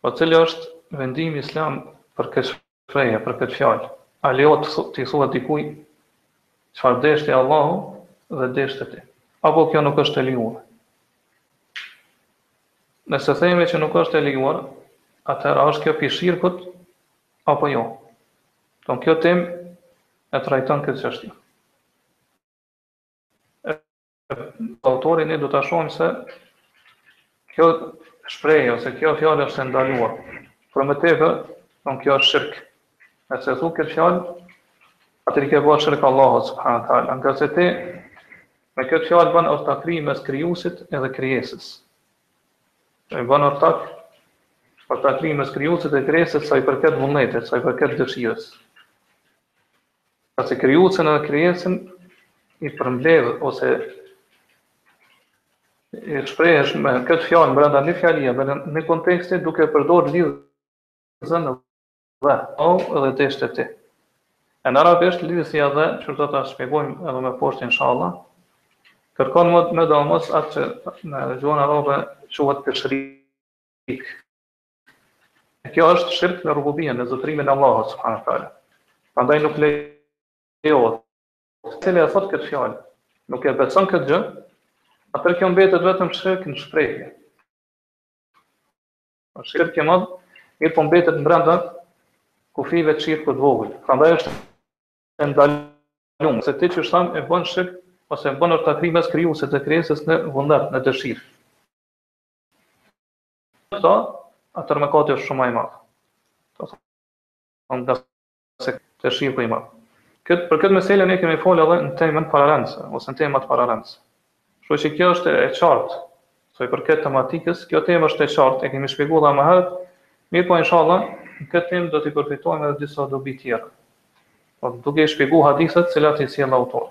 Po cili është vendimi islam për këtë shprehje, për këtë fjalë? A lejohet t'i thuhet dikujt çfarë deshti Allahu dhe deshte ti? Apo kjo nuk është e lejuar? Nëse themi që nuk është e lejuar, atëherë është kjo prej shirkut apo jo? Don kjo temë e trajton këtë çështje. Autori ne do ta shohim se kjo shprehje ose kjo fjalë është e ndaluar. Por më tepër, don kjo është shirk. Nëse thua këtë fjalë, atëherë i ke bërë shirk Allahut subhanahu teala. Ngase ti me këtë fjalë bën ortakri mes krijuesit edhe krijesës. E bën ortak ortakri mes krijuesit dhe krijesës sa i përket vullnetit, sa i përket dëshirës. Pasi krijuesin edhe krijesën i përmbledh ose i shpreh me këtë fjalë brenda një fjalie, brenda një konteksti duke e përdorë lidhëzën dhe o dhe deshte ti. E në arabisht lidhëza dhe që do ta shpjegojmë edhe me poshtë inshallah, kërkon medoemos atë që në gjuhën arabe quhet teshrik. E kjo është shirk në rububije, në zotërimin e Allahut subhanahu teala. Prandaj nuk lejohet. Cili e thotë këtë fjalë, nuk e beson këtë gjë, atër kjo mbetet vetëm shirk në shprehje. Jo shirk i madh, mirëpo mbetet brenda kufijve të shirkut të vogël. Prandaj është e ndalum, se ti kështu e bën shirk, ose e bën ortakri mes krijuesit dhe krijesës në vullnet, në dëshirë. Sa, atër mëkati është shumë ma i madhë. Të thonë, ngase është shirk i madh. Këtë, për këtë meselë ne kemi folë edhe në temën pararendëse, ose në temat pararendëse. Kështu që kjo është e qartë, sa i përket tematikës, kjo temë është e qartë, e kemi shpjegu dhe më herët, mirëpo inshallah, në këtë temë do t'i përfitojmë edhe disa dobi tjera. Po, duke i shpjegu hadithet, cilat i sjell autori.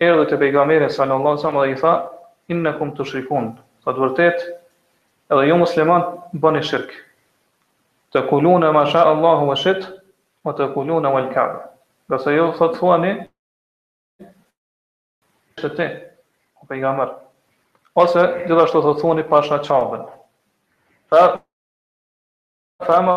Erdhi te Pejgamberi sallallahu alejhi ve sellem dhe i tha, Innekum tushrikun, thotë vërtet edhe ju muslimanët bëni shirk. Tekulune ma sha Allahu ve shit, wa tekulune wal Ka'be. Ngase ju thotë thuani deshte ti o pejgamber ose gjithashtu thotë thuani pasha Ka'ben. Fa fa ma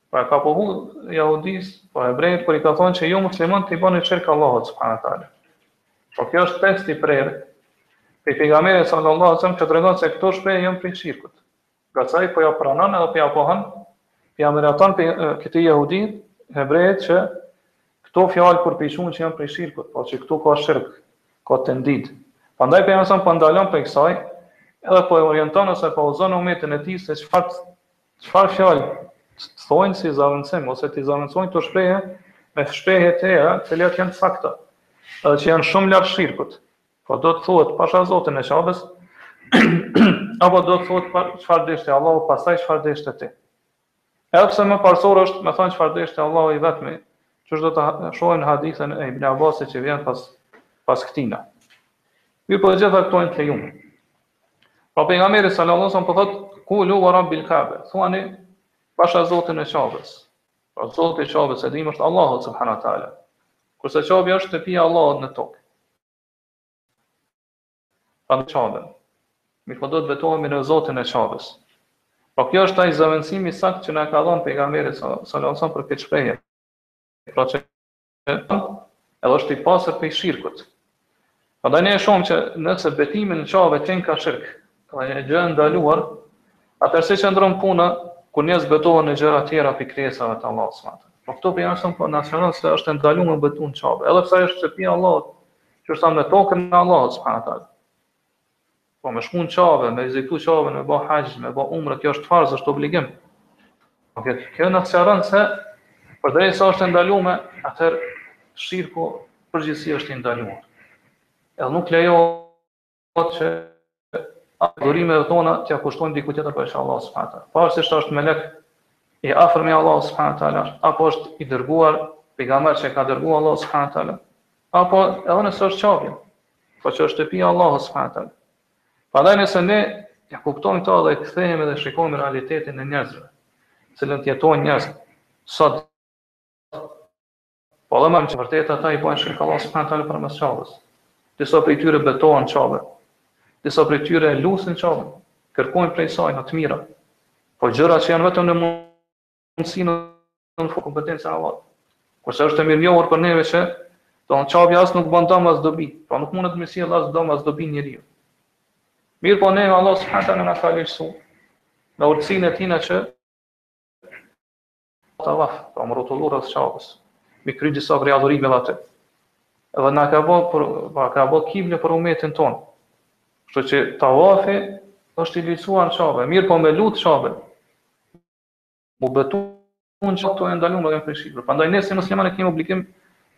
Po ia ka pohu jahudisë, po hebrejt, kur i ka thonë që ju muslimont i bani shirk Allahut, subhanahu taala. Po kjo është tekst i prerë, prej pejgamberi sallallahu alaihi wasallam që tregon se këto shprehje janë prej shirkut. Ngase po ja pranon edhe po ja pohon, po ja miraton pe këtë jehudin, hebrejt që këto fjalë kur pishin që janë prej shirkut, po që këtu ka shirk, ka tendid. Prandaj pejgamberi sallallahu alaihi wasallam po ndalon prej kësaj, edhe po orienton ose po udhëzon umetin e tij se çfarë Çfarë fjalë të thojnë si zavendësim ose t'i zavendësojnë këto shprehje me shprehje të tjera, të cilat janë të sakta, edhe që janë shumë larg shirkut. Po do të thuhet pasha Zotin e Qabes, apo do të thuhet pa, çfarë deshte Allahu, pastaj çfarë deshte ti. Edhe pse më parësor është me thonë çfarë deshte Allahu i vetmi, që siç do të shohim hadithin e Ibn Abbasit që vjen pas, pas këtina. Mirëpo të gjitha këto janë të lejume. Pra pejgamberi sallallahu alaihi wasallam po thotë kulu wa rabbil kabe, thuani pasha Zotin e Qabes. Pra Zoti i Qabes e dimë është Allahu subhanahu wa taala. Kurse Qabja është shtëpia e Allahut në tokë. Pra në Qabe. Mirëpo do të betohemi në Zotin e Qabes. Po kjo është ai zëvendësimi i saktë që na ka dhënë pejgamberi sallallahu alaihi wasallam për këtë shprehje. Pra që edhe është i pastër prej shirkut. Prandaj ne e shohim që nëse betimi në Qabe qenka shirk, pra një gjë e ndaluar, atëherë si qëndron puna kur njerëz betohen në gjëra të tjera prej krijesave të Allahut subhanahu wa taala. Po këto gjithashtu po na sqaron se është ndaluar me betu në Qabe, edhe pse është shtëpi e Allahut, që është në tokën e Allahut subhanahu wa taala. Po me shku në Qabe, me vizitu Qaben, me bë haxh, me bë umre, kjo është farz, është obligim. Po kjo, kjo na sqaron se përderisa është e ndaluar, atëherë shirku në përgjithësi është i ndaluar. Edhe nuk lejohet që adhurimet tona t'ja kushtojmë dikujt tjetër përveç Allahut subhanahu taala. Pavarësisht se është melek i afërm i Allah subhanahu taala, apo është i dërguar pejgamber që ka dërguar Allah subhanahu taala, apo edhe nëse është Qabja, Po që është shtëpia e Allahut subhanahu wa taala. Prandaj nëse ne e kuptojmë këtë dhe kthehemi dhe shikojmë realitetin e njerëzve, të cilin e jetojnë njerëz sot po do të shohim që vërtet ata i bojnë shirk Allahut subhanahu taala përmes Qabes. Disa prej tyre betohen në Qabe. Disa prej tyre lusin Qaben. Kërkojnë prej saj të mira. Po gjëra që janë vetëm në mund mundësinë në në kompetencën e Allahut. Kurse është e mirënjohur për neve që do Qabja as nuk bën dëm as dobi, pra nuk mundet me sjell as dëm as dobi njeriut. Mirëpo neve Allah subhanahu wa taala na ka lejuar me urtësinë e tina që tavaf, pra me u rrotullu rreth Qabes. Me kry disa prej adhurimeve aty. Edhe na ka bërë për, e ka bërë kible për umetin tonë. Kështu që tavafi është i lejuar në Qabe, mirëpo me lut Qaben, u betuan që ata janë ndaluar prej shirkut. Prandaj ne si muslimanë kemi obligim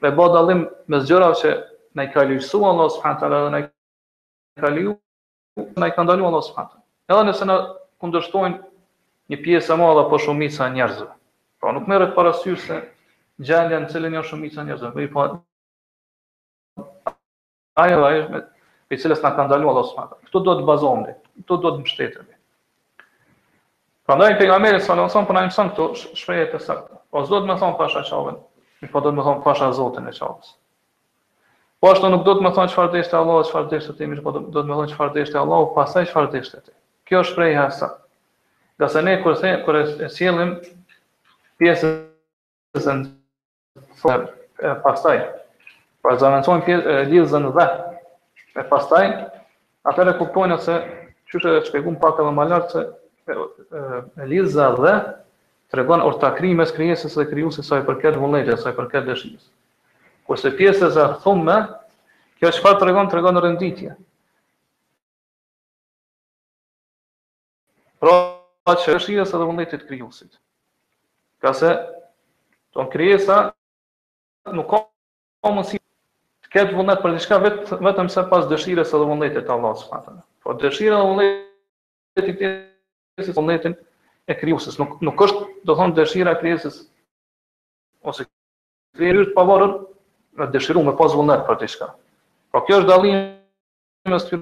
me ba dallim mes gjërave që na i ka liju Allahu subhanahu taala dhe nuk na i ka leju, na i ka ndaluar Allahu subhanahu taala. Edhe nëse na kundërshtojnë një pjesë e madhe apo shumica e njerëzve. Pra nuk merret parasysh se gjendja në të cilën janë shumica e njerëzve, po i pa Ajo ajo është me prej cilës na ka ndaluar Allahu subhanahu wa taala. Këtu duhet të bazohemi, këtu duhet të mbështetemi. Prandaj pejgamberi sallallahu alajhi wasallam po na mëson këto shprehje të sakta. Po s'duhet me thon pasha Qaben, mirëpo duhet me thon pasha Zotin e Qabes. Po ashtu nuk duhet me thon çfarë deshte Allahu, çfarë deshte ti, mirëpo duhet me thon çfarë deshte Allahu, pastaj çfarë deshte ti. Kjo është shprehja e saktë. Ngase ne kur the kur e sjellim pjesëzën e Por pastaj pra zëvendësojmë pjesë lidhëzën dhe e pastaj atëherë kuptojmë se siç e shpjeguam pak edhe më lart se e lidhza dhe tregon ortakri mes krijesës dhe krijuesit sa i përket vullnetit, sa i përket dëshirës. Kurse pjesëza thumme, kjo çfarë tregon, tregon renditje. Pra, pas dëshirës edhe vullnetit të krijuesit. Ngase, do thonë krijesa, nuk ka ka mundësi të ketë vullnet për diçka vetëm se pas dëshirës edhe vullnetit të Allah subhanahu taala. Pra, dëshira dhe vullneti te krijesa, vullnetin e krijuesit. Nuk, nuk është, do thon, dëshira e krijesës, ose krijesës e pavarur, me dëshiru me pas vullnet për diçka. Pra, kjo është dallimi mes të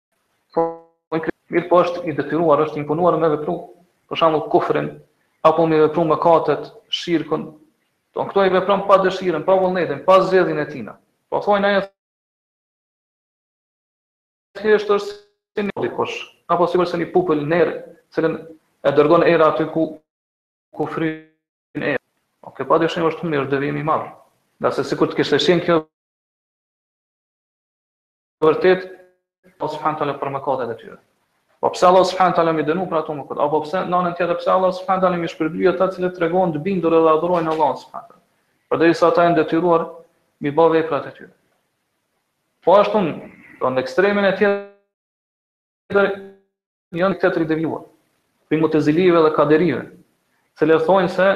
Po, mirëpo është i detyruar, është i imponuar me vepru, për shembull kufrin, apo me vepru mëkatet, shirkun, do këto i vepron pa dëshirën, pa vullnetin, pa zgjedhjen e tina. Po thonë ai thjesht është si një dikush, apo sikur se një pupël në erë, të cilën e dërgon era aty ku ku fryn era. Po kjo pa dyshim është humbje, është devijim i madh. Ngase sikur të kishte qenë kjo vërtet Allah subhanahu wa taala për mëkatet e tyre. Po pse Allah subhanahu wa taala m'i dënu për ato mëkat? Apo pse në anën tjetër pse Allah subhanahu wa taala m'i shpërbly ata të cilët tregohen të bindur dhe adhurojnë Allahun subhanahu wa taala? Përderisa ata janë të detyruar m'i ba veprat e tyre. Po ashtu, në ekstremin tjetër janë këta tjerët të devijuar. Prej mutezilive dhe kaderive, të cilët thonë se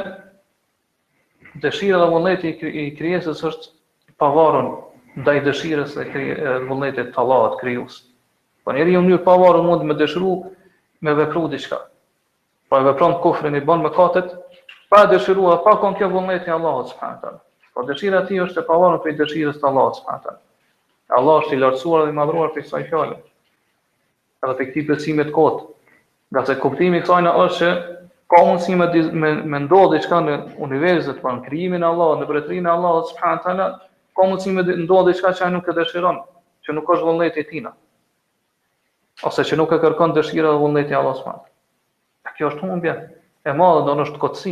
dëshira dhe vullneti i krijesës është i pavarur ndaj dëshirës dhe vullnetit të Allahut krijues. Po njeriu në mënyrë të pavarur mund me dëshiru me me vepru diçka. Po e vepron kufrin i bën mëkatet, pa dëshiruar, pa kon kjo vullneti i Allahut subhanahu taala. Po dëshira e tij është e pavarur prej dëshirës të Allahut subhanahu taala. Allah është i lartësuar dhe i madhruar prej kësaj fjale. edhe prej këtij besimi të kotë, ngase kuptimi i kësajna është që ka mundësi me, me, me ndodhë diçka në univers, pra në krijimin e Allahut, në mbretërinë e Allahut subhanahu wa taala, ka mundësi me ndodhë diçka që ai nuk e dëshiron, që nuk është vullneti i tina, ose që nuk e kërkon dëshira dhe vullneti i Allahut subhanahu. Kjo është humbje e madhe, domethënë është kotësi,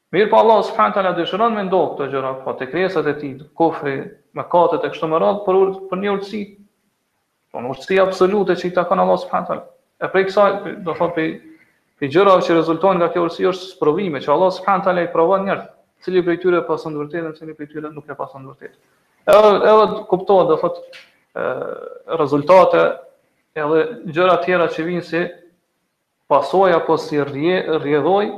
Mirëpo Allahu subhanahu wa taala dëshiron me ndodhë këto gjëra, pra te krijesat e tij, kufri, mëkatet e kështu me radhë për urt, për një urtësi. Pra një urtësi absolute që i takon Allahut subhanahu wa taala. E prej kësaj, do thotë prej, prej gjërave që rezultojnë nga kjo urtësi është sprovimi, që Allah subhanahu taala i sprovon njerëzit, cili prej tyre pason të vërtetën, cili prej tyre nuk e pason të vërtetën. Edhe edhe kuptohet do thotë ë rezultate edhe gjëra të tjera që vijnë si pasojë apo si rrje, rrjedhojë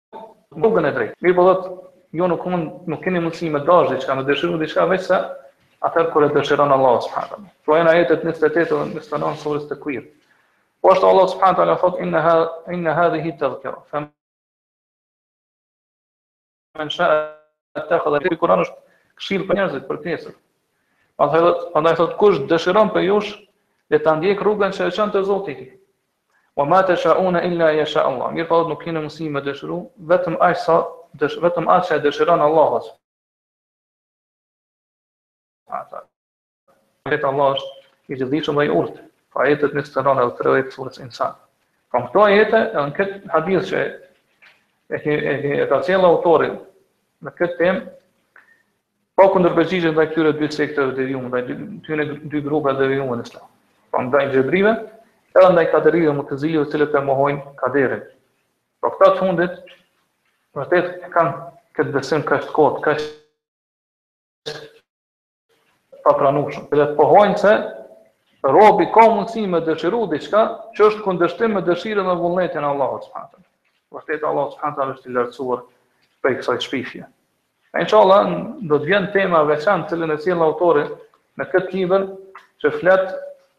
rrugën e drejtë. Mirëpo thotë, ju nuk, mund, nuk keni mundësi me dashë diçka, me dëshiru diçka, veçse atëherë kur e dëshiron Allahu subhanahu wa taala. Pra në ajetet 28 dhe 29 të surës Tekuir. Po ashtu Allahu subhanahu wa taala thotë, inne ha, inne hadhihi tedhkira. Fem... Men sha Ata thonë se Kurani është këshill për njerëzit, për krijesat. Prandaj thotë, prandaj thotë kush dëshiron prej jush, le ta ndjekë rrugën që e çon te Zoti i tij. Wa ma tashauna illa yasha Allah. Mirëpo thotë nuk keni mundësi me dëshiru, vetëm aq sa dësh, vetëm aq sa dëshiron Allahu. Ata. Vërtet Allahu është i gjithdijshëm dhe i urtë. Pra ajetet 29 dhe 30 të surës Insan. Pra këto ajete edhe këtë hadith që e ke e ke e ka sjellë autori në këtë temë pra kundërpërgjigje ndaj këtyre dy sekteve të devijuar, ndaj dy dy, dy grupe të devijuar në Islam. Pra ndaj xhebrive, edhe ndaj kaderive mutezile, të cilët e mohojnë kaderin. Pra këta të fundit, vërtet e kanë këtë besim kaq të kotë, kaq të papranueshëm, të cilët pohojnë se robi ka mundësi me dëshiru diçka që është në kundërshtim me dëshirën dhe vullnetin e Allahut subhanahu wa taala. Vërtet Allahu subhanahu wa taala është i lartësuar prej kësaj shpifje. Inshallah, do të vjen tema e veçantë të cilën e sjell autori në këtë liber që flet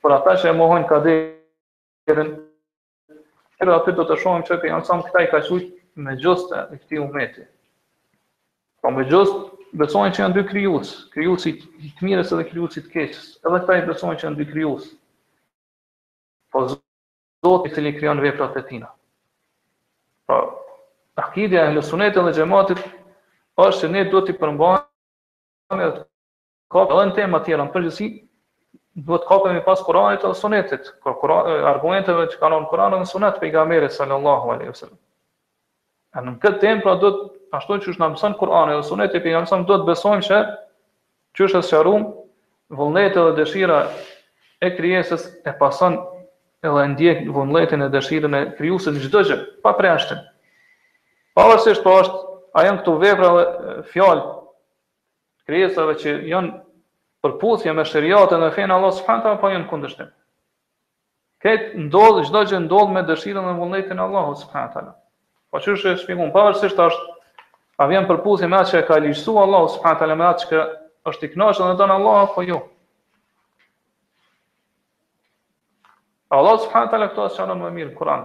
për ata që e mohojnë kaderin Edhe aty do ta shohim se pejgamberi alejhi selam këta i ka qujt mexhusët e këtij umeti. Po mexhusët besojnë që janë dy krijues, krijuesi i të mirës edhe krijuesi i të keqës. Edhe këta i besojnë që janë dy krijues. Po Zoti i cili krijon veprat e tina. Po akidja e ehli sunetit dhe xhematit është se ne duhet t'i përmbahemi Po edhe në tema tjera, në përgjithësi, duhet të kapemi pas Kur'anit dhe Sunetit, kur Kur'an argumenteve që janë në Kur'an dhe Sunet të pejgamberit sallallahu alaihi wasallam. A në këtë temë pra do të ashtu siç na mëson Kur'ani dhe Suneti i pejgamberit sallallahu do të besojmë siç është sqaruar vullneti dhe dëshira e krijesës e pason edhe ndjek vullnetin e dëshirën e krijuesit në çdo gjë, pa përjashtim. Pavarësisht po është a janë këto vepra dhe fjalë krijesave që janë në përputhje me sheriatin dhe fenë e Allahut subhanahu taala apo janë në kundërshtim. Krejt ndodh çdo gjë ndodh me dëshirën dhe vullnetin e Allahut subhanahu taala. Po siç është shpjeguar pavarësisht është a vjen në përputhje me atë që ka ligjësuar Allahu subhanahu taala me atë që është i kënaqur dhe e don Allahu apo jo. Allah subhanahu taala këtë e sqaron më mirë në Kur'an.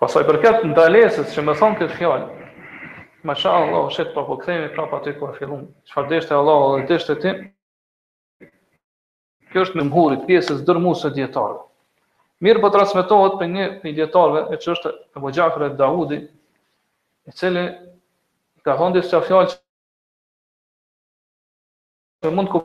Pastaj përket ndalesës që me than këtë fjalë, masha Allahu ue shite, po po kthehemi prapë aty ku e fillum. Çfarë deshte Allahu dhe deshte ti? Kjo është e xhumhurit, pjesës dërmues së dijetarëve. Mirëpo transmetohet prej një prej dijetarëve e që është Ebu Xhafer ed-Daudi, i cili ka thonë disa fjalë që mund të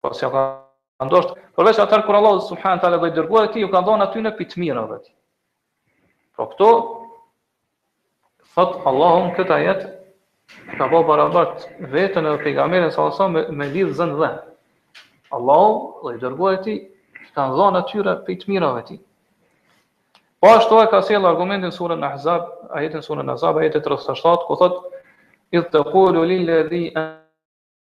Po si ka ndoshtë, përveç atëherë kur Allah subhanahu wa taala dhe i dërguari i tij u ka dhënë atyne prej të mirave të tij. Po këtu thot Allahu në këtë ajet ka ba barabart veten dhe pejgamberin sa sa me, me lidhëzën dhe. Allahu dhe i dërguari i tij, u ka dhënë atyre prej të mirave të tij. Po ashtu e ka sjell argumentin në suren Al-Ahzab, ajetin në suren Al-Ahzab, ajetin 37 ku thot idh taqulu lil ladhi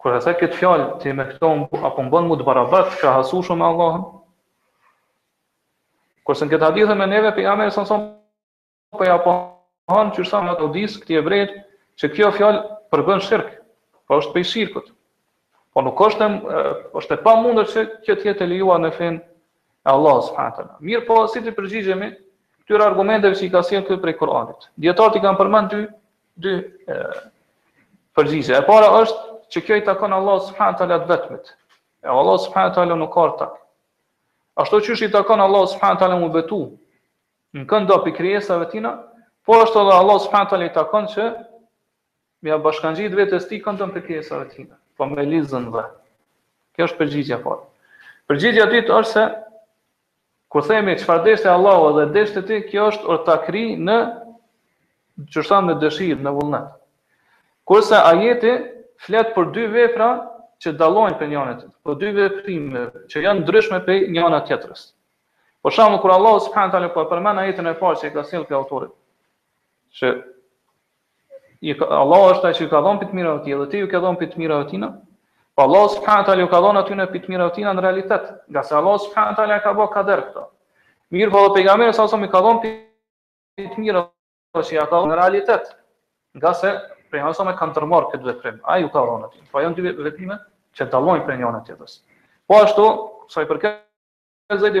Kur e the këtë fjalë, ti me këtë a po më ban mu të barabartë, të krahasueshëm me Allahun? Kurse në këtë hadith me neve pejgamberi sa son po ja pohon, ja miraton disi këtij ebreut që kjo fjalë përbën shirk, po është prej shirkut. Po nuk është është e pamundur që kjo të jetë e lejuar në fenë e Allahut subhanahu taala. Mirëpo si t'i përgjigjemi këtyre argumenteve që i ka sjellë këtu prej Kur'anit. Dijetarët i kanë përmend dy Dy përgjigje. E para është që kjo i takon Allahut subhanahu wa taala vetmit. E Allahu subhanahu wa taala nuk ka ortak. Ashtu qysh i takon Allahut subhanahu wa taala m'u betu në kënd do prej krijesave tina, po ashtu edhe Allahut subhanahu wa taala i takon që me ja bashkangjit vetes tij kënd don prej krijesave tina, po me lidhëzën dhe. Kjo është përgjigja e parë. Përgjigja e dytë është se Kur themi çfarë deshte Allahu edhe deshte ti, kjo është ortakëri në qysh thonë në dëshirë, në vullnet. Kurse ajeti flet për dy vepra që dallojnë prej njëra-tjetrës, për dy veprime që janë të ndryshme prej njëra tjetrës. Për shembull kur Allahu subhanahu teala po përmend ajetin e parë që e ka sjellë ky autori, që i ka Allahu është ai që i ka dhënë prej të mirave të tij dhe ti ju ke dhënë prej të mirave të tina. Po Allahu subhanahu taala ju ka dhënë atyne prej të mirave të tina në realitet, ngase Allahu subhanahu taala ka bërë kader këto. Mirëpo edhe pejgamberi alejhi selam i ka dhënë prej të mirave të tina në realitet. Ngase pejgamberi alejhi selam ka ndërmarr këtë veprim, ai ju ka dhënë aty. Po janë dy veprime që dallojnë prej njëra tjetrës. Po ashtu, sa i përket Zaid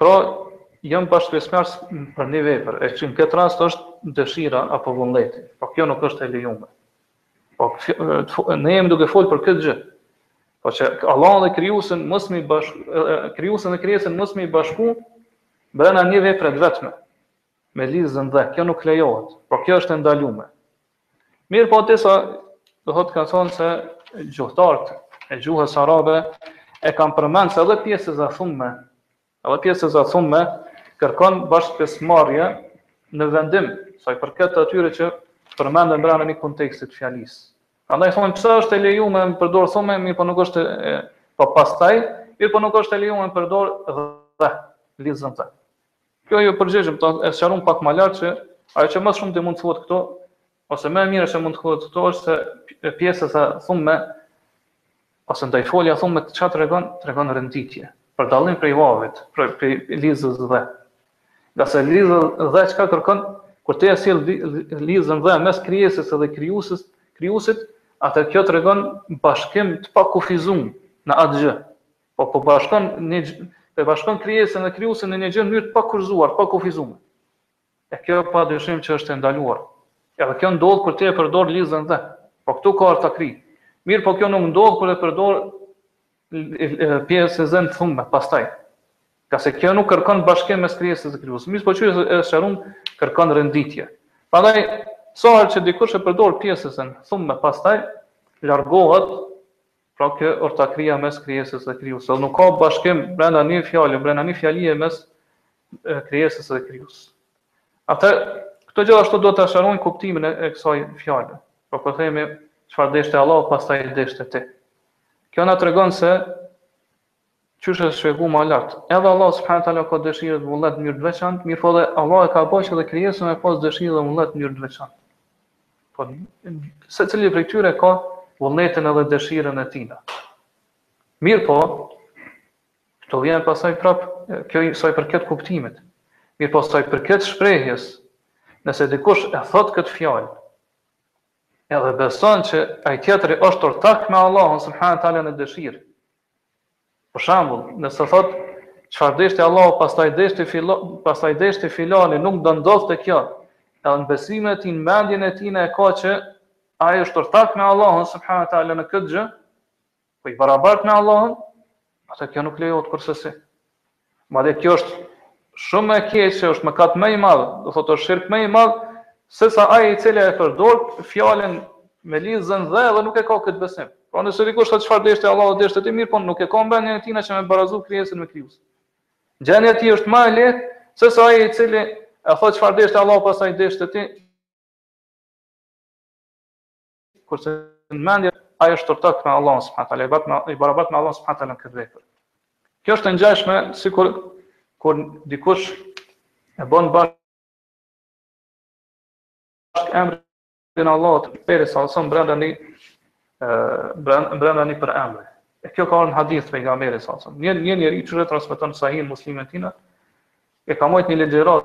Pra, janë bashkëpjesëmarrës për një vepër, e që në këtë rast është dëshira apo vullneti, po kjo nuk është e lejuar. Po ne jemi duke folë për këtë gjë. Po që Allah dhe krijuesin mos më bashku, krijuesin dhe krijesën mos me i bashku brenda një vepre të vetme me lidhëzën dhe kjo nuk lejohet. Po kjo është e ndaluar. Mirëpo disa do thotë ka thonë se gjuhëtarët e gjuhës arabe e kanë përmend se edhe pjesëza thumme, edhe pjesëza thumme kërkon bashkëpjesëmarrje në vendim, sa i përket të atyre që përmenden brenda një konteksti të fjalisë. Andaj thonë pse është e lejume me përdor thumme, mirëpo nuk është e, po pastaj, mirëpo nuk është e lejume me përdor dhe, lidhëzën dhe. Kjo ajo përgjigjem, ta e sqarum pak më lart që ajo që më shumti mund të thuhet këtu, ose më e mira që mund të thuhet këtu është se pjesëza thumme ose ndajfolja thumme çka tregon, tregon renditje. Për dallim prej vavit, prej, prej lidhëzës dhe. Ngase lidhëza dhe çka kërkon, kur ti e sjell lidhëzën dhe mes krijesës dhe krijuesit, krijuesit, atëherë kjo tregon bashkim të pakufizuar në atë gjë. Po po bashkon një po bashkon krijesën dhe krijuesin në një gjë në mënyrë të pakufizuar, të pakufizuar. E kjo pa dyshim që është e ndaluar. Edhe kjo ndodh kur ti e përdor lidhëzën dhe. Po këtu ka ortakëri. Mirëpo kjo nuk ndodh kur e përdor pjesëzën thumme pastaj. Ngase kjo nuk kërkon bashkim mes krijesës dhe krijuesit. Mirëpo qysh e sqarum kërkon renditje. Prandaj sa herë që dikush e përdor pjesëzën thumme pastaj largohet Pra kjo ortakëria mes krijesës dhe krijuesit, se nuk ka bashkim brenda një fjale, brenda një fjalie mes krijesës dhe krijuesit. Atëherë këtu gjithashtu duhet ta sqarojmë kuptimin e kësaj fjale. Pra po themi çfarë deshti Allahu, pastaj deshte ti. Kjo na tregon se Qysh e shpjegum ma lart, edhe Allahu subhane teala ka dëshirë dhe vullnet në mënyrë të veçantë, mirëpo dhe Allahu e ka bërë që dhe krijesa me pas dëshirë dhe vullnet në mënyrë të veçantë. Po secili prej tyre ka vullnetin edhe dëshirën e tij. Mirëpo, këtu vjen pastaj prapë, kjo sa i përket kuptimit. Mirëpo sa i përket shprehjes, nëse dikush e thotë këtë fjalë, edhe beson që ai tjetri është ortak me Allahun subhanahu teala në dëshirë, Për shembull, nëse thotë, Çfarë deshti Allahu, pastaj deshti filo pastaj deshti filani, nuk do ndodhte kjo, edhe në besimin e tij, në mendjen e tij e ka që ai është ortak me Allahun subhanahu teala në këtë gjë, po i barabartë me Allahun, atë kjo nuk lejohet kurrsesi. Madje kjo është shumë më e keqe, është mëkat më i madh, do thotë është shirk më i madh se sa ai i cili e përdor fjalën me lidhëzën dhe, edhe nuk e ka këtë besim. Pra nëse dikush thotë çfarë deshte Allahu deshte ti, mirëpo nuk e ka mendjen e tina që me barazu krijesën me krijues. Gjendja e tij është më e lehtë se sa ai i cili e thotë çfarë deshte Allahu pastaj deshte ti Kurse në mendje ai është ortak me Allahun subhanahu teala, i barabartë me i barabartë me Allahun subhanahu teala n'këtë vepër. Kjo është e ngjashme sikur kur dikush e bën bashkë emrin e Allahut, Pejgamberit s.a.s. brenda një brenda brenda një përemri. E kjo ka ardh në hadith, Pejgamberi s.a.s.. Një një njeri siç e transmeton në sahih Muslimi të tina e ka mbajt një ligjërat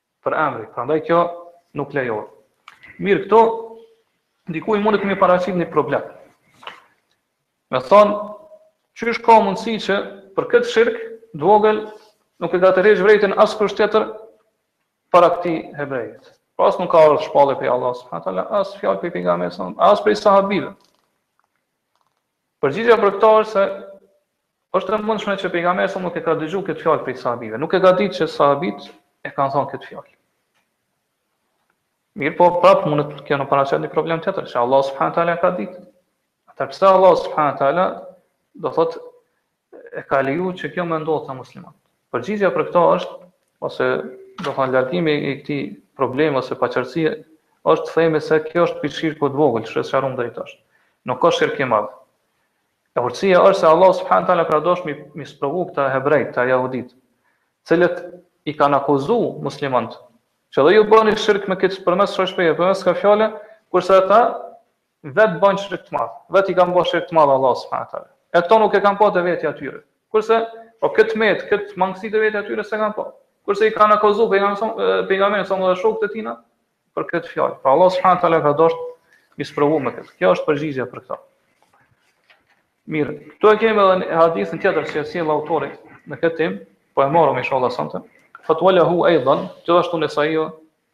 Përemri, prandaj kjo nuk lejohet. Mirë këtu, dikush mundet me paraqit një problem. Me thonë, qysh ka mundësi që për këtë shirk t'vogël nuk e ka tërheq vrejtjen askush tjetër para këtij hebrejit. Pra as nuk ka ardh shpallje prej Allahut, as fjalë prej Pejgamberit s.a.s., as prej sahabive. Përgjigja për këtë është se është e mundshme që Pejgamberi s.a.s. nuk e ka dëgju këtë fjalë prej sahabive, nuk e ka ditë që sahabit e kanë thënë këtë fjalë. Mirëpo, prapë mundet kjo me paraqit një problem tjetër, që Allahu subhanahu teala e ka ditë. Atëherë pse Allahu subhanahu teala do thot e ka leju që kjo me ndodhë te muslimant. Përgjigja për këta është, ose do me thonë largimi i këtij problemi ose paqartësie është të themi se kjo është prej shirkut t'vogël, siç e sqarum deri tash. Nuk është shirk i madh. E urtësia është se Allah subhanahu taala ka dashur mi, mi sprovu këta hebrejt, këta jahudit, cilët i kanë akuzu muslimant, që edhe ju bëni shirk me këtë përmes kësaj shprehje, përmes kësaj fjale, kurse ata Vet bën shirk të madh, vet i kanë ba shirk të madh Allahut subhanahu wa taala. E këtë nuk e kanë pa te vetja e tyre. Kurse, po këtë metë, këtë mangësi te vetja e tyre s'e kanë pa. Kurse i kanë akuzu pejgamberin s.a.s. pejgamberin s.a.s. dhe shokët e tina për këtë fjalë. Pra Allahu subhanahu wa taala ka dashur mi sprovu me këtë. Kjo është përgjigja për këtë. Mirë, këtu e kemi edhe një hadithin tjetër që e sjell autori në këtë temë, po e marrëm inshallah sonte. Thot wa lahu aidan, gjithashtu në sahih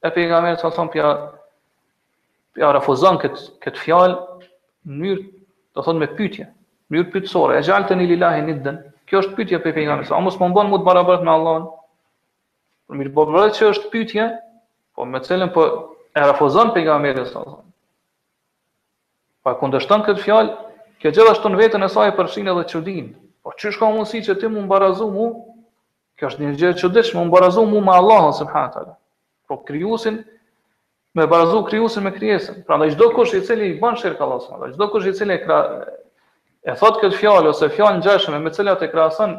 E pejgamberi sa thon pja pja refuzon kët kët fjalë në mënyrë do thon me pyetje, në mënyrë pyetësore. E xhealteni lilahi nidden. Kjo është pyetje prej pejgamberit. A mos më bën më të barabartë me Allahun? Por mirë, po vërtet që është pyetje, po me cilën po e refuzon pejgamberi sa thon. Po kundërshton kët fjalë, kjo gjithashtu në veten e saj përfshin edhe çudin. Po qysh ka mundësi që ti me m'barazu mu Kjo është një gjë e çuditshme, me m'barazu mu me Allahun subhanahu teala. Po krijuesin me barazu krijuesin me krijesën. Prandaj çdo kush i cili i ban shirk Allahut subhanahu teala, çdo kush i cili e kra e thot këtë fjalë ose fjalë ngjashme me cilat e krahason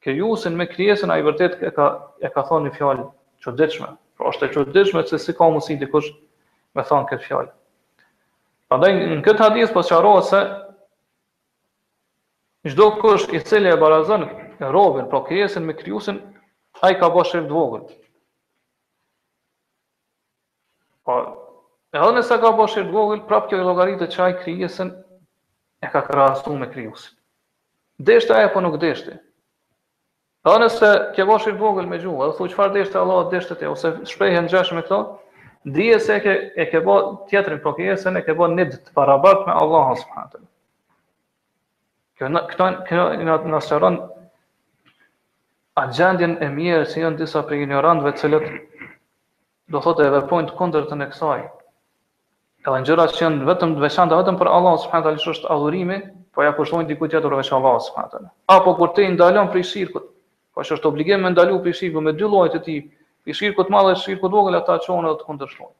krijuesin me krijesën, ai vërtet e ka e ka thënë një fjalë çuditshme. Pra është e çuditshme se si ka mundësi dikush me thon këtë fjalë. Prandaj në këtë hadith po sqarohet se Çdo kush i cili e barazon robin, pra krijesën me krijuesin, ai ka ba shirk të vogël. Po, edhe nëse ka ba shirk të vogël, prapë kjo i llogaritet që ai krijesën e ka krahasu me krijuesin. Deshti ai apo nuk deshti? Pra nëse ke ba shirk vogël me gjuhë, edhe thu çfarë deshti Allahu deshte ti, ose shprehje ngjashme me këto, dije se e ke e ke ba tjetrin po krijesën, e ke ba nid të barabart me Allahun subhanahu teala. Kjo në këto kjo në na sqaron atë gjendjen e mjerë që janë disa prej injorantëve të cilët Do thotë e veprojnë të kundërtën e kësaj. Edhe gjërat që janë vetëm të veçanta vetëm për Allahun subhanahu teala që është adhurimi, po ja kushtojnë dikujt tjetër përveç Allahut subhanahu teala. Apo kur t'i ndalon prej shirkut, po që është obligim me ndalu prej shirkut me dy llojet e tij, i shirkut të madh dhe shirkut të vogël ata çohen edhe të kundërshtojnë.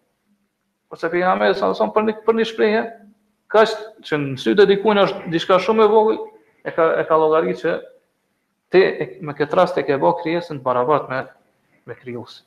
Kurse pejgamberi sa son për një për një shprehje, kaq që në sy të dikujt është diçka shumë e vogël, e ka e ka llogaritë që ti me këtë rast e ke ba krijesën të barabartë me me krijuesin.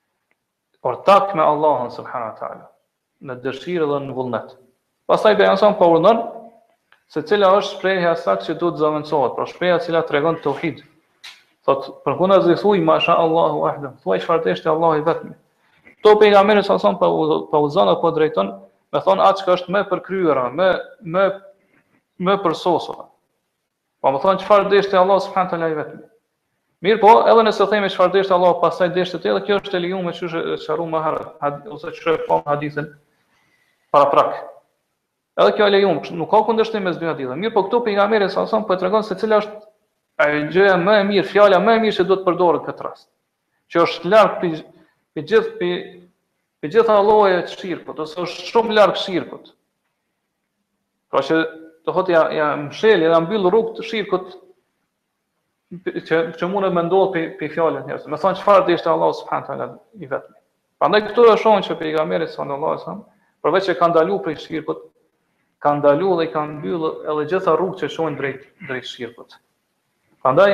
ortak me Allahun subhanahu wa taala në dëshirë dhe në vullnet. Pastaj pejgamberi sa po urdhon se cila është shprehja e saktë që duhet të zëvendësohet, pra shprehja e cila tregon tauhid. Thot, përkundrazi thuj, ma sha Allahu uahdeh, thuaj çfarë deshti Allahu i vetmi. Këtu pejgamberi sa son po po udhëzon apo drejton, me thonë atë që është më e përkryera, më, më, më e përsosura. Po me thonë çfarë deshti Allahu subhanahu teala i vetmi. Mirëpo, edhe nëse themi çfarë deshti Allahu, pastaj deshte ti edhe kjo është e lejuar siç u sqaru më herët, ose siç e pam hadithin paraprak. Edhe kjo e lejuar, nuk ka kundërshtim mes dy haditheve. Mirëpo këtu pejgamberi sa son po tregon se cila është ajo gjëja më e mirë, fjala më e mirë që duhet të përdoret këtë rast. Që është larg pi pi gjithë pi pi gjitha llojet e shirkut, ose është shumë larg shirkut. Pra që do thotë ja ja mshel, ja mbyll rrugët e shirkut që që mund të mendohet prej prej fjalëve njerëzve. Me thon çfarë deshti Allahu subhanahu taala i vetmi. Prandaj këtu e shohim që pejgamberi sallallahu alajhi wasallam përveç që ka ndaluar prej shirkut, ka ndaluar dhe i ka mbyllë edhe gjitha rrugë që shkojnë drejt drejt shirkut. Prandaj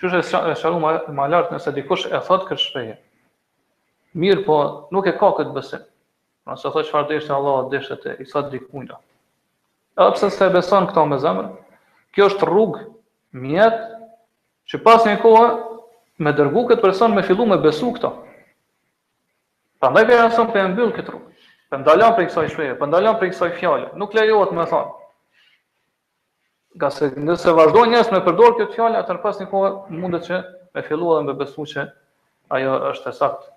siç e sqarum ma ma lart nëse dikush e thot këtë shprehje. Mirëpo, nuk e ka këtë besim. Pra i thot çfarë deshti Allahu deshte ti i thot dikujna. Edhe pse s'e beson këto me zemër, kjo është rrugë mjet që pas një kohë me dërgu këtë person me fillu me besu këto. Prandaj pejgamberi po e mbyll këtë rrugë, po ndalon prej kësaj shprehje, po ndalon prej kësaj fjale, nuk lejohet me thonë. Ngase nëse vazhdojnë njerëzit me përdor këtë fjalë, atëherë pas një kohë mundet që me fillu edhe me besu që ajo është e saktë.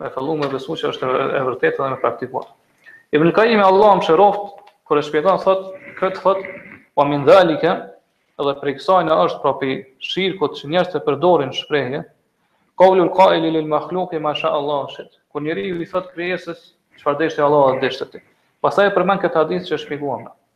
Me fillu me besu që është e vërtetë dhe me praktikuar. Ibn Qayyim Allahu e mëshiroftë kur e shpjegon thot, këtë thot, "Wa min zalika" edhe prej kësaj domethënë prej shirkut që njerëzit e përdorin shprehje, "Qawlu al-qa'il lil makhluqi ma sha Allah wa shit." Kur njeriu i thot krijesës çfarë deshti Allahu dhe deshte ti. Pastaj e përmend këtë hadith që shpjeguam.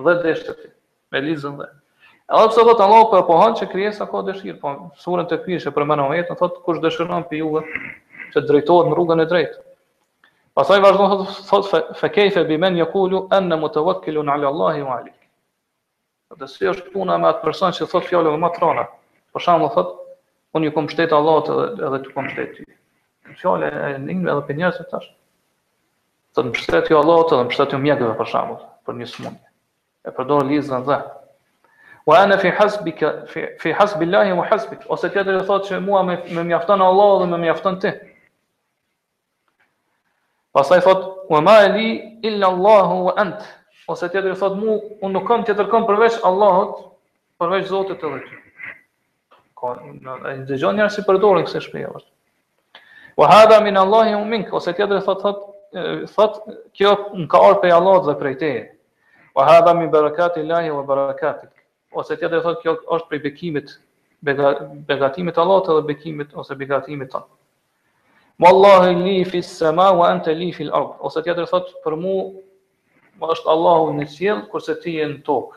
Dhe deshe ti, me lidhëzën dhe. Edhe pse thotë Allahu po e pohon që krijesa ka dëshirë, po surën Tekvir që e përmend ajetin thotë kush dëshiron prej juve të drejtohet në rrugën e drejtë. Pastaj vazhdon thotë thotë fe kayfa bi man yaqulu ana mutawakkilun ala Allahi wa alik. Dhe si është puna me atë person që thotë fjalë edhe më t'rona. Për shembull thotë unë ju kom pshtet Allahut edhe edhe të kom pshtet ty. Fjalë e ndijmë edhe prej njerëzve tash. T'u mbështetju Allahut edhe mbështetju mjekëve për shembull, për një sëmundje. E përdor lidhëzën dhe Wa ana fi hasbika fi, fi hasbillahi wa hasbik. Ose tjetër i thotë që mua më, më mjafton Allahu dhe më mjafton ti. Pastaj thot, "Wa ma li illa Allahu wa ant." Ose tjetër thot, "Mu unë nuk kam tjetër kënd përveç Allahut, përveç Zotit edhe ty." Ka dëgjon njerëz që përdorin kësi shprehje. Wa hadha min Allahi wa mink, ose tjetër thot thot thot kjo më ka ardhur prej Allahut dhe prej teje. Wa hadha min barakati Allahi wa barakatik. Ose tjetër thot kjo është prej bekimit begatimit t'Allahut dhe bekimit ose begatimit tond. Wallahu li fi sama wa anta li fi al-ard. Ose tjetër thot për mua është Allahu në qiell kurse ti je në tokë.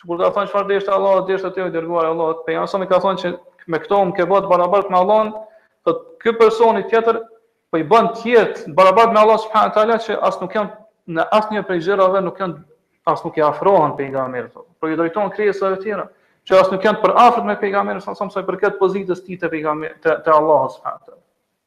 Sikur ka thënë çfarë deshti Allahu, deshte ti o i dërguari i Allahut, pejgamberi i ka thënë që me këto më ke bërë të barabartë me Allahun, po ky personi tjetër po i bën tjert t'barabart me Allah subhanahu teala që as nuk janë në asnjë prej gjërave nuk janë as nuk i afrohen pejgamberit, po i drejton krijesave të tjera që as nuk janë të përafërt me pejgamberin sa sa i përket pozitës tij te pejgamberi te, te Allahu subhanahu teala.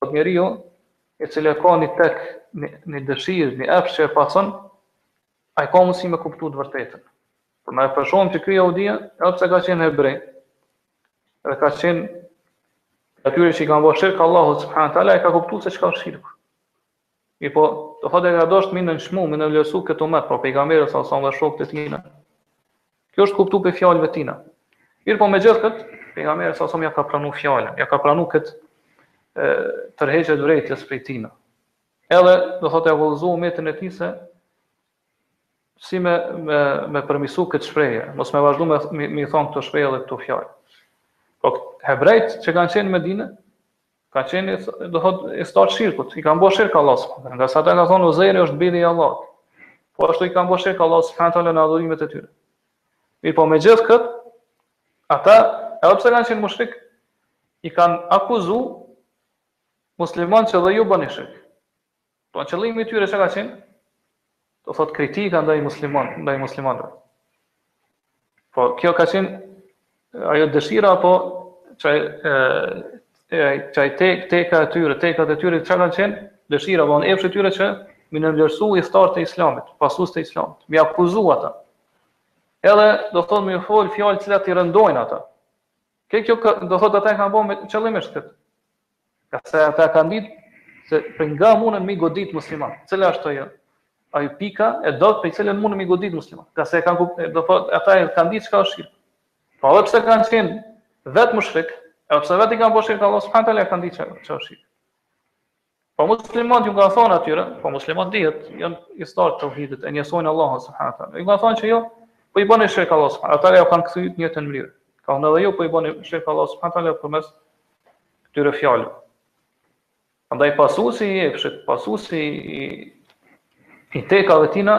Thot njeriu, i cili ka një tekë, një, një dëshirë, një epsh që e pason, ai ka mundësi me kuptu të vërtetën. Pra ne po shohim që ky jahudiu, edhe pse ka qenë hebre, dhe ka qenë atyre që i kanë bërë shirk Allahu subhanahu taala e ka kuptu se çka është shirku. Mirëpo, do thotë e ka dashtë mi nënçmu, mi nënvlerësu këtë umet, pra Pejgamberin sa sa dhe shokët e tina. Kjo është kuptu prej fjalëve tina. Mirëpo me gjithë këtë, Pejgamberi sa sa ja ka pranu fjalën, ja ka pranu këtë e, tërheqje t'vrejtjes prej tina. Edhe, do thotë e ka udhëzu umetin e tij se si me, me, me përmisu këtë shprehje, mos me vazhdu me, me, me thonë këtë shprehje dhe këtë fjalë. Po, hebrejt që kanë qenë n'Medine, Kanë qenë, do thot, ithtarë t' shirkut, i kanë bërë shirk Allahut subhanahu ngase ata kanë thonë Uzeri është biri i Allahut. Po ashtu i kanë bërë shirk Allahut subhanahu taala në adhurimet e tyre. Mirëpo me gjithë këtë, ata, edhe pse kanë qenë mushrik, i kanë akuzu muslimant që edhe ju bëni shirk. Pra qëllimi i tyre çka ka qenë? Do thot kritika ndaj musliman, ndaj muslimanëve. Po kjo ka qenë ajo dëshira apo ajo e ajo te teka e tyre, tekat e tyre çka kanë qenë? Dëshira apo epshi i tyre që m'i nënvlerësu ithtarët e islamit, pasuesit e islamit, m'i akuzu ata. Edhe do thot me fol fjalë të cilat i rëndojnë ata. Ke kjo ka, do thotë ata e kanë bërë me qëllimisht këtë. Ngase ata kanë ditë se prej nga mundën mi godit muslimant. Cila është ajo? Ajo pika e dobët për cilën mundën mi godit muslimant. Ngase kanë do thotë ata e kanë ditë çka është shirk. Po edhe pse kanë qenë vetë mushrik, edhe pse vetë i kanë bërë shirk Allahut subhanahu taala e kanë ditë çka është shirk. Po muslimanët ju kanë thënë atyre, po muslimanët dihet, janë ithtarë të teuhidit, e njësojnë Allahun subhanahu taala. Ju kanë thënë që ju po i bëni shirk Allahut subhanahu taala, ju kanë kthyer në të njëjtën mënyrë. Kanë thënë edhe ju po i bëni shirk Allahut subhanahu taala përmes këtyre fjalëve. Andaj pasuesi i epshit, pasuesi i i tekave tina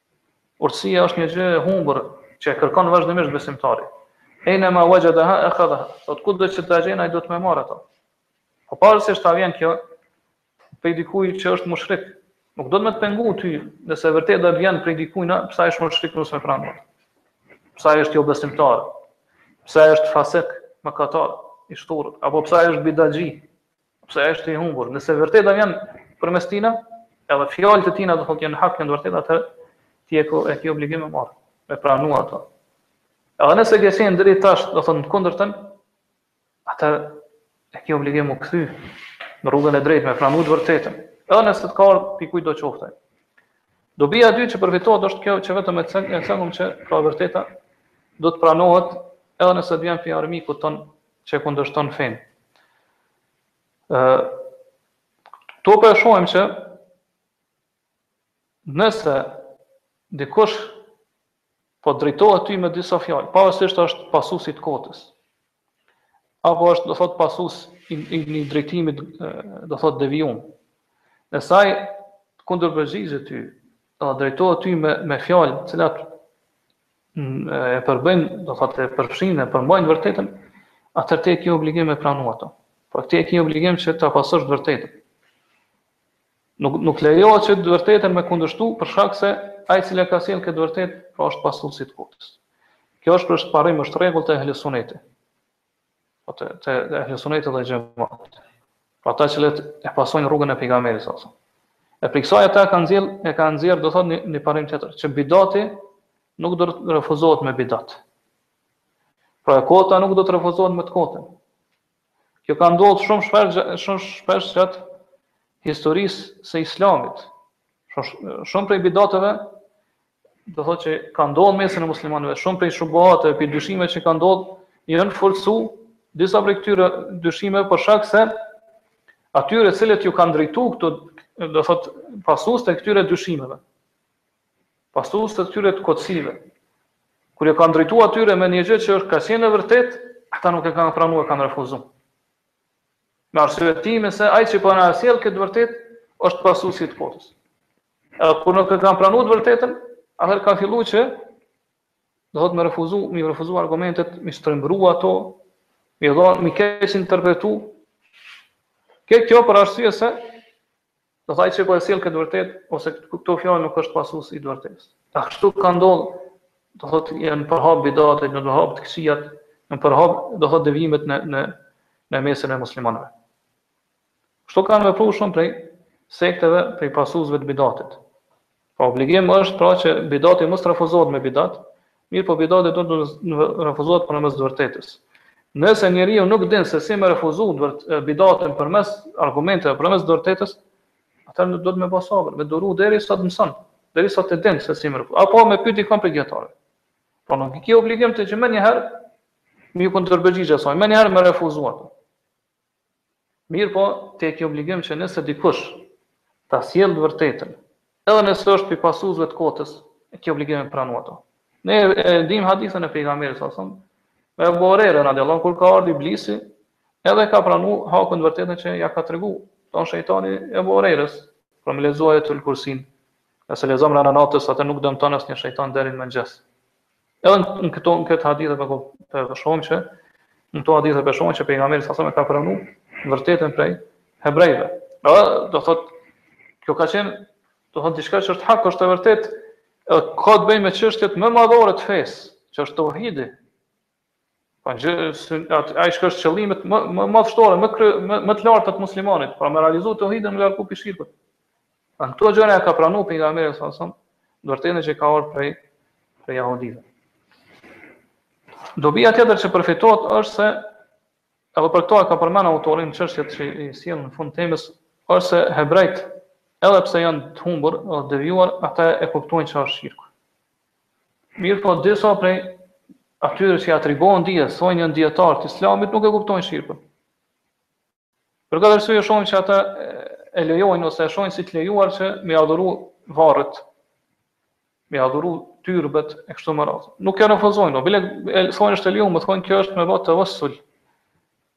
Urtësia është një gjë e humbur që e kërkon vazhdimisht besimtari. Ejne ma wajadaha ekhadhaha, thot kudo që ta gjen ai duhet me marr atë. Po pavarësisht a vjen kjo prej dikujt që është mushrik, nuk duhet me të pengu ty, nëse e vërteta të vjen prej dikujt na, pse ai është mushrik mos me pranu. Pse ai është jo besimtar? Pse ai është fasik, mëkatar, i shturur, apo pse ai është bidaxhi, Pse është i humbur? Nëse e vërteta vjen përmes tina, edhe fjalët e tina do thotë janë hak, janë të vërteta ti e ke e ke obligim me marr, me pranu ato. Edhe nëse ke qenë deri tash, do thot n'kundërtën, ti e ke obligim m'u kthy në rrugën e drejtë me pranu të vërtetën. Edhe nëse të ka ardhur prej kujtdo qoftë. Dobia e dytë që përfitohet është kjo që veç më e cekëm që pra e vërteta duhet të pranohet edhe nëse vjen prej armikut ton që kundërshton fenë. E këtu po e shohim që nëse dikush po drejtohet ty me disa fjalë, pavarësisht është pasuesi i kotës, apo është do thot pasus i, i një drejtimi do thot devijuar. Nëse ai kundërpërgjigjet ty, edhe drejtohet ty me me fjalë, të cilat e përbëjnë, do thotë e përfshijnë, e përmbajnë të vërtetën, atëherë ti e ke obligim me pranu ato. Por ti e ke obligim që ta pasosh të vërtetën. Nuk nuk lejohet që të vërtetën me kundërshtu për shkak se ai që ka sjell këtë vërtet, pra është pasuesi i kotës. Kjo është pra, është parim është rregull te ehli sunetit. Pra te te ehli sunetit dhe xhematit. Pra ata të cilët e pasojnë rrugën e pejgamberit sa sa. E prej kësaj ata kanë nxjerr, e kanë nxjerr do thotë një, një parim tjetër, që bidati nuk duhet të refuzohet me bidat. Pra e kota nuk duhet të refuzohet me të kotën. Kjo ka ndodhur shumë shpesh shumë shpesh gjatë historisë së Islamit. Shumë, shumë prej bidateve do thotë që ka ndodhur në mesin e muslimanëve shumë prej shubuhateve prej dyshimeve që ka ndodhur janë forcu disa prej këtyre dyshimeve për shkak se atyre të cilët ju kanë drejtuar këto do thotë pasues të këtyre dyshimeve pasues të këtyre të këqijave kur ju kanë drejtuar atyre me një gjë që është ka qenë e vërtet ata nuk e kanë pranuar kanë refuzuar me arsye se ai që po na sjell këtë vërtet është pasuesi i të kotës Kur nuk e kanë pranuar të vërtetën, atëherë ka fillu që do thotë me refuzu, mi refuzu argumentet, mi shtrembru ato, mi dha, mi keqinterpretu. Kjo kjo për arsye se do thot ai që po e sjell këtë vërtet ose këto fjalë nuk është pasus i të vërtetës. Pra kështu ka ndodhur, do thotë janë përhap bidate, janë përhap të këqijat, janë përhap do thotë devijimet në në në mesin e muslimanëve. Kështu kanë vepruar shumë prej sekteve prej pasuesve të bidatit. Pra obligim është pra që bidati mos të refuzohet me bidat, mirëpo bidati duhet të refuzohet përmes të vërtetës. Nëse njeriu nuk din se si me refuzu bidatin përmes argumenteve, përmes të vërtetës, atëherë duhet me bo sabër, me duru derisa të mëson, derisa të din se si me refuzu. Apo me pyti kënd prej dijetarëve. Pra nuk e ki obligim ti që menjëherë, me ju kundërpërgjigj asaj, menjëherë me refuzu atë. Mirëpo, ti e ke obligim që nëse dikush ta sjellë të vërtetën, edhe nëse është prej pasuesve të kotës, e ke obligim me pranu ato. Ne e dimë hadithën e Pejgamberit sa son, me Ebu Hurejre radiallahu kur ka ardhur Iblisi, edhe ka pranu hakun të vërtetën që ja ka tregu, do thot shejtani Ebu Hurejrës, për me lexuar ajetul kursin, nëse lexon para natës, atëherë nuk dëmton asnjë shejtan deri në mëngjes. Edhe në këto në këtë hadith apo ta shohim që në këto hadithe po shohim që pejgamberi salallahu alejhi ve selem e ka pranu vërtetën prej hebrejve. Do do thot kjo ka qenë do thot diçka që është hak, është e vërtet, edhe ka të bëjë me çështjet më madhore të fesë, që është tauhidi. Po gjithsesi që është qëllimet më më madhështore, më kry, më, më të larta të muslimanit, pra me realizu tauhidin me largu prej shirkut. Pra në këto gjëra e ka pranu pejgamberi alejhi selam, të vërtetën që ka ardh prej, prej jahudive. Dobija tjetër që përfitohet është se, edhe për këto e ka përmend autori në çështjet që i sjell në fund të temës, është se hebrejt, edhe pse janë të humbur, edhe të devijuar, ata e kuptojnë çka është shirku. Mirëpo disa prej atyre që i atribuohen dijes, thonë janë dijetarë të Islamit, nuk e kuptojnë shirkun. Për këtë arsye shohim që ata e lejojnë ose e shohin si të lejuar që me adhuru varret, me adhuru tyrbet e kështu me radhë. Nuk e refuzojnë, bile e thonë është e lejuar, madje thonë kjo është me bë tawassul.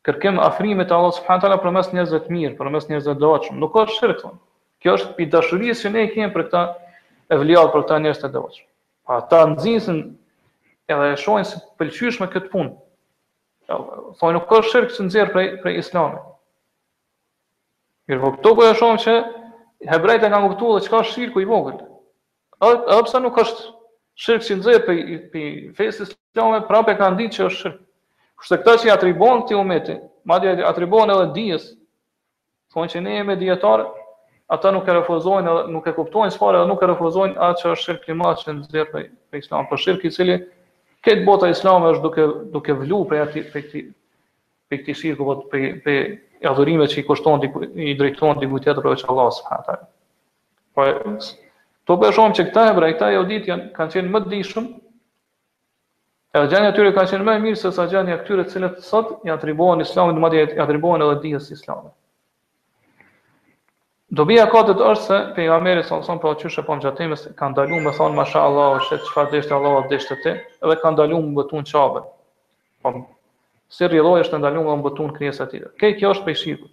Kërkim afrim te Allahu subhanahu wa taala përmes njerëzve të mirë, përmes njerëzve të devotshëm. Nuk është shirk thonë. Kjo është pi dashurisë që ne kemi për këta evliat, për këta njerëz të devotshëm. Pra ata nxisin edhe e shohin si të pëlqyeshme këtë punë. Thonë nuk është shirk që nxjerr prej prej islamit. Mirëpo këtu po e shohim që hebrejtë kanë kuptuar edhe çka është shirku i vogël. Edhe pse nuk është shirk që nxjerr prej prej fesë islame, prapë kanë ditë që është shirk. Kurse këta që atribuohen këtij umeti, madje atribuohen edhe dijes, thonë që ne jemi dijetarë, ata nuk e refuzojnë edhe nuk e kuptojnë çfarë edhe nuk e refuzojnë atë që është shirk i madh që nxjerr prej prej Islamit, por shirk i cili krejt bota islame është duke duke vlu prej atij prej këtij prej këtij shirku apo prej prej adhurimeve që i kushtohen dikuj i drejtohen dikuj tjetër përveç Allahut subhanahu wa taala. Pra këtu po e shohim që këta hebrej, këta jahudit janë kanë qenë më të dijshëm. Edhe gjendja e tyre ka qenë më e mirë se sa gjendja e këtyre të cilët sot i atribuohen Islamit, madje i atribuohen edhe dijes së Islamit. Dobia e katërt është se pejgamberi alejhi selam pra qysh e pam gjatë temës ka ndalu me thon mashallah ose çfarë deshti Allahu edhe deshte ti dhe ka ndalu me u betu në Qabe. Po si rrjedhoj është ndalu me u betu në krijesat e tjera. Se kjo është prej shirkut.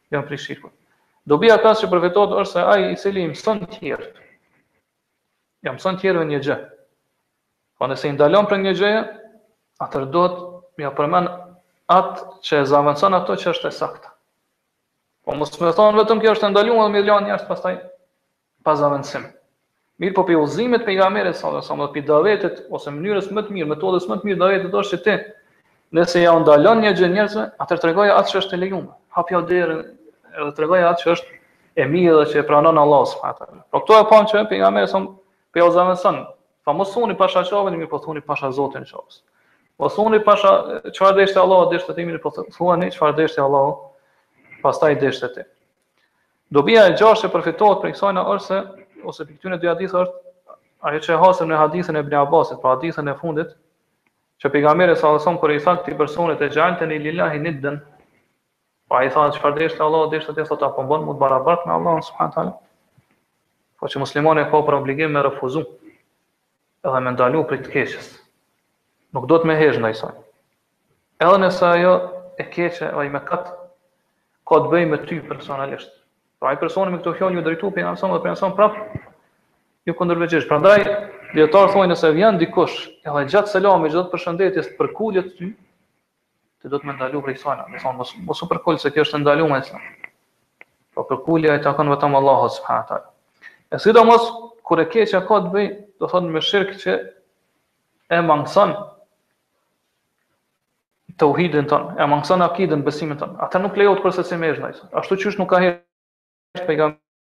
Jan prej shirkut. Dobia e pestë që përfitohet është se ai i cili i mëson të tjerët. Ja mëson të tjerëve një gjë. Po nëse i ndalon për një gjë, atëherë duhet me ja përmend atë që e zëvendëson ato që është e saktë. Po mos me thonë vetëm kjo është e ndaluar me lan njerëz pastaj pa zëvendësim. Mirëpo prej udhëzimeve të pejgamberit sallallahu alajhi wasallam, prej davetit ose mënyrës më të mirë, metodës më të mirë të davetit është që ti nëse ja ndalon një gjë njerëzve, atëherë tregoja atë që është e lejuar. Hapja derën edhe tregoja atë që është e mirë dhe që e pranon Allahu subhanahu wa taala. Po këtu e pamë që pejgamberi po jua zëvendëson, pra mos thoni pasha Qabën, mirëpo thoni pasha Zotin e Qabës. Mos thoni pra çfarë deshte Allahu, deshte ti, mirëpo thoni çfarë deshte Allahu, pastaj deshte ti. Dobia e gjashtë që përfitohet prej kësajna është se ose prej këtyre dy haditheve është ajo që e hasëm në hadithin e Ibn Abbasit, pra hadithin e fundit, që pejgamberi alejhi selam kur i tha këtij personit exhealteni lillahi nidden, pra i tha çfarë deshte Allahu, deshte ti thotë a po më bon mu të barabartë me Allahun, subhanahu taala, pra që muslimani e ka për obligim me refuzu, edhe me ndalu prej të keqes. Nuk duhet me hesht ndaj saj. Edhe nëse ajo e keqe, ai mëkat ka të bëjë me ty personalisht. Pra ai personi me këto fjalë ju drejtu pejgamberit dhe pejgamberi prap ju kundërpërgjigj. Prandaj dijetarët thonë nëse vjen dikush edhe gjatë selamit, gjatë përshëndetjes të përkulet ty, Ti duhet me ndalu prej sajna, me thonë mos mos u përkul se kjo është e ndalume n'islam. Pra përkulja i takon vetëm Allahut subhanahu taala. E sidomos kur e keqja ka të bëjë, domethonë me shirk që e mangëson teuhidin tonë, e mangëson akiden, besimin tonë. Atëherë nuk lejohet kurrsesi me hesht. Ashtu qysh nuk ka heshtë pejgamberi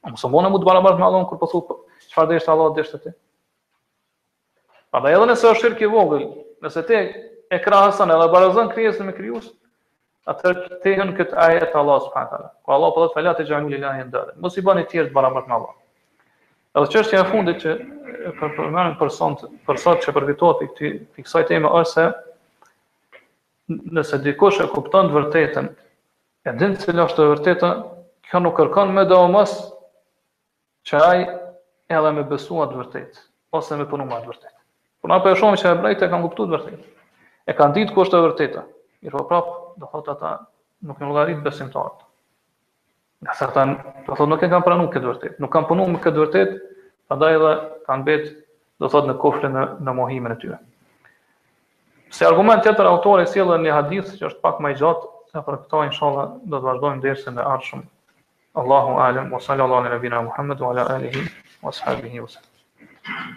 A po më bon mu të barabartë me Allahun kur po thotë çfarë deshte Allahu deshte ti? Prandaj edhe nëse është shirk i vogël, nëse ti e krahason edhe barazon krijesën me krijues, atëherë ti hyn n'këtë ajet të Allahut subhanahu wa taala. Ku Allahu po thotë fela texhalu lillahi endada. Mos i bani të tjerë të barabartë me Allahun. Edhe çështja e fundit që po e përmendim për sonte për sot që përfitohet i këtij i kësaj teme është se nëse dikush e kupton të vërtetën E din cila është e vërteta, kjo nuk kërkon medoemos që ai edhe me besu atë të vërtetë, ose me punu me atë të vërtetë. Pra na po e shohim që ebrejtë e kanë kuptu të vërtetën. E kanë ditë ku është e vërteta. Mirëpo prap, do të thotë ata, nuk llogariten besimtarë. Ngase ata, do të thotë, nuk e kanë pranu këtë të vërtetë. Nuk kanë punu me këtë të vërtetë, prandaj edhe kanë mbetë, do të thotë, në kufrin, në mohimin e tyre. Si argument tjetër autori sjell edhe një hadith që është pak më i gjatë dhe për këtë inshallah do të vazhdojmë dersin e ardhshëm. Allahu alem wa sallallahu ala nabina Muhammed wa ala alihi wa sahbihi wa sallam.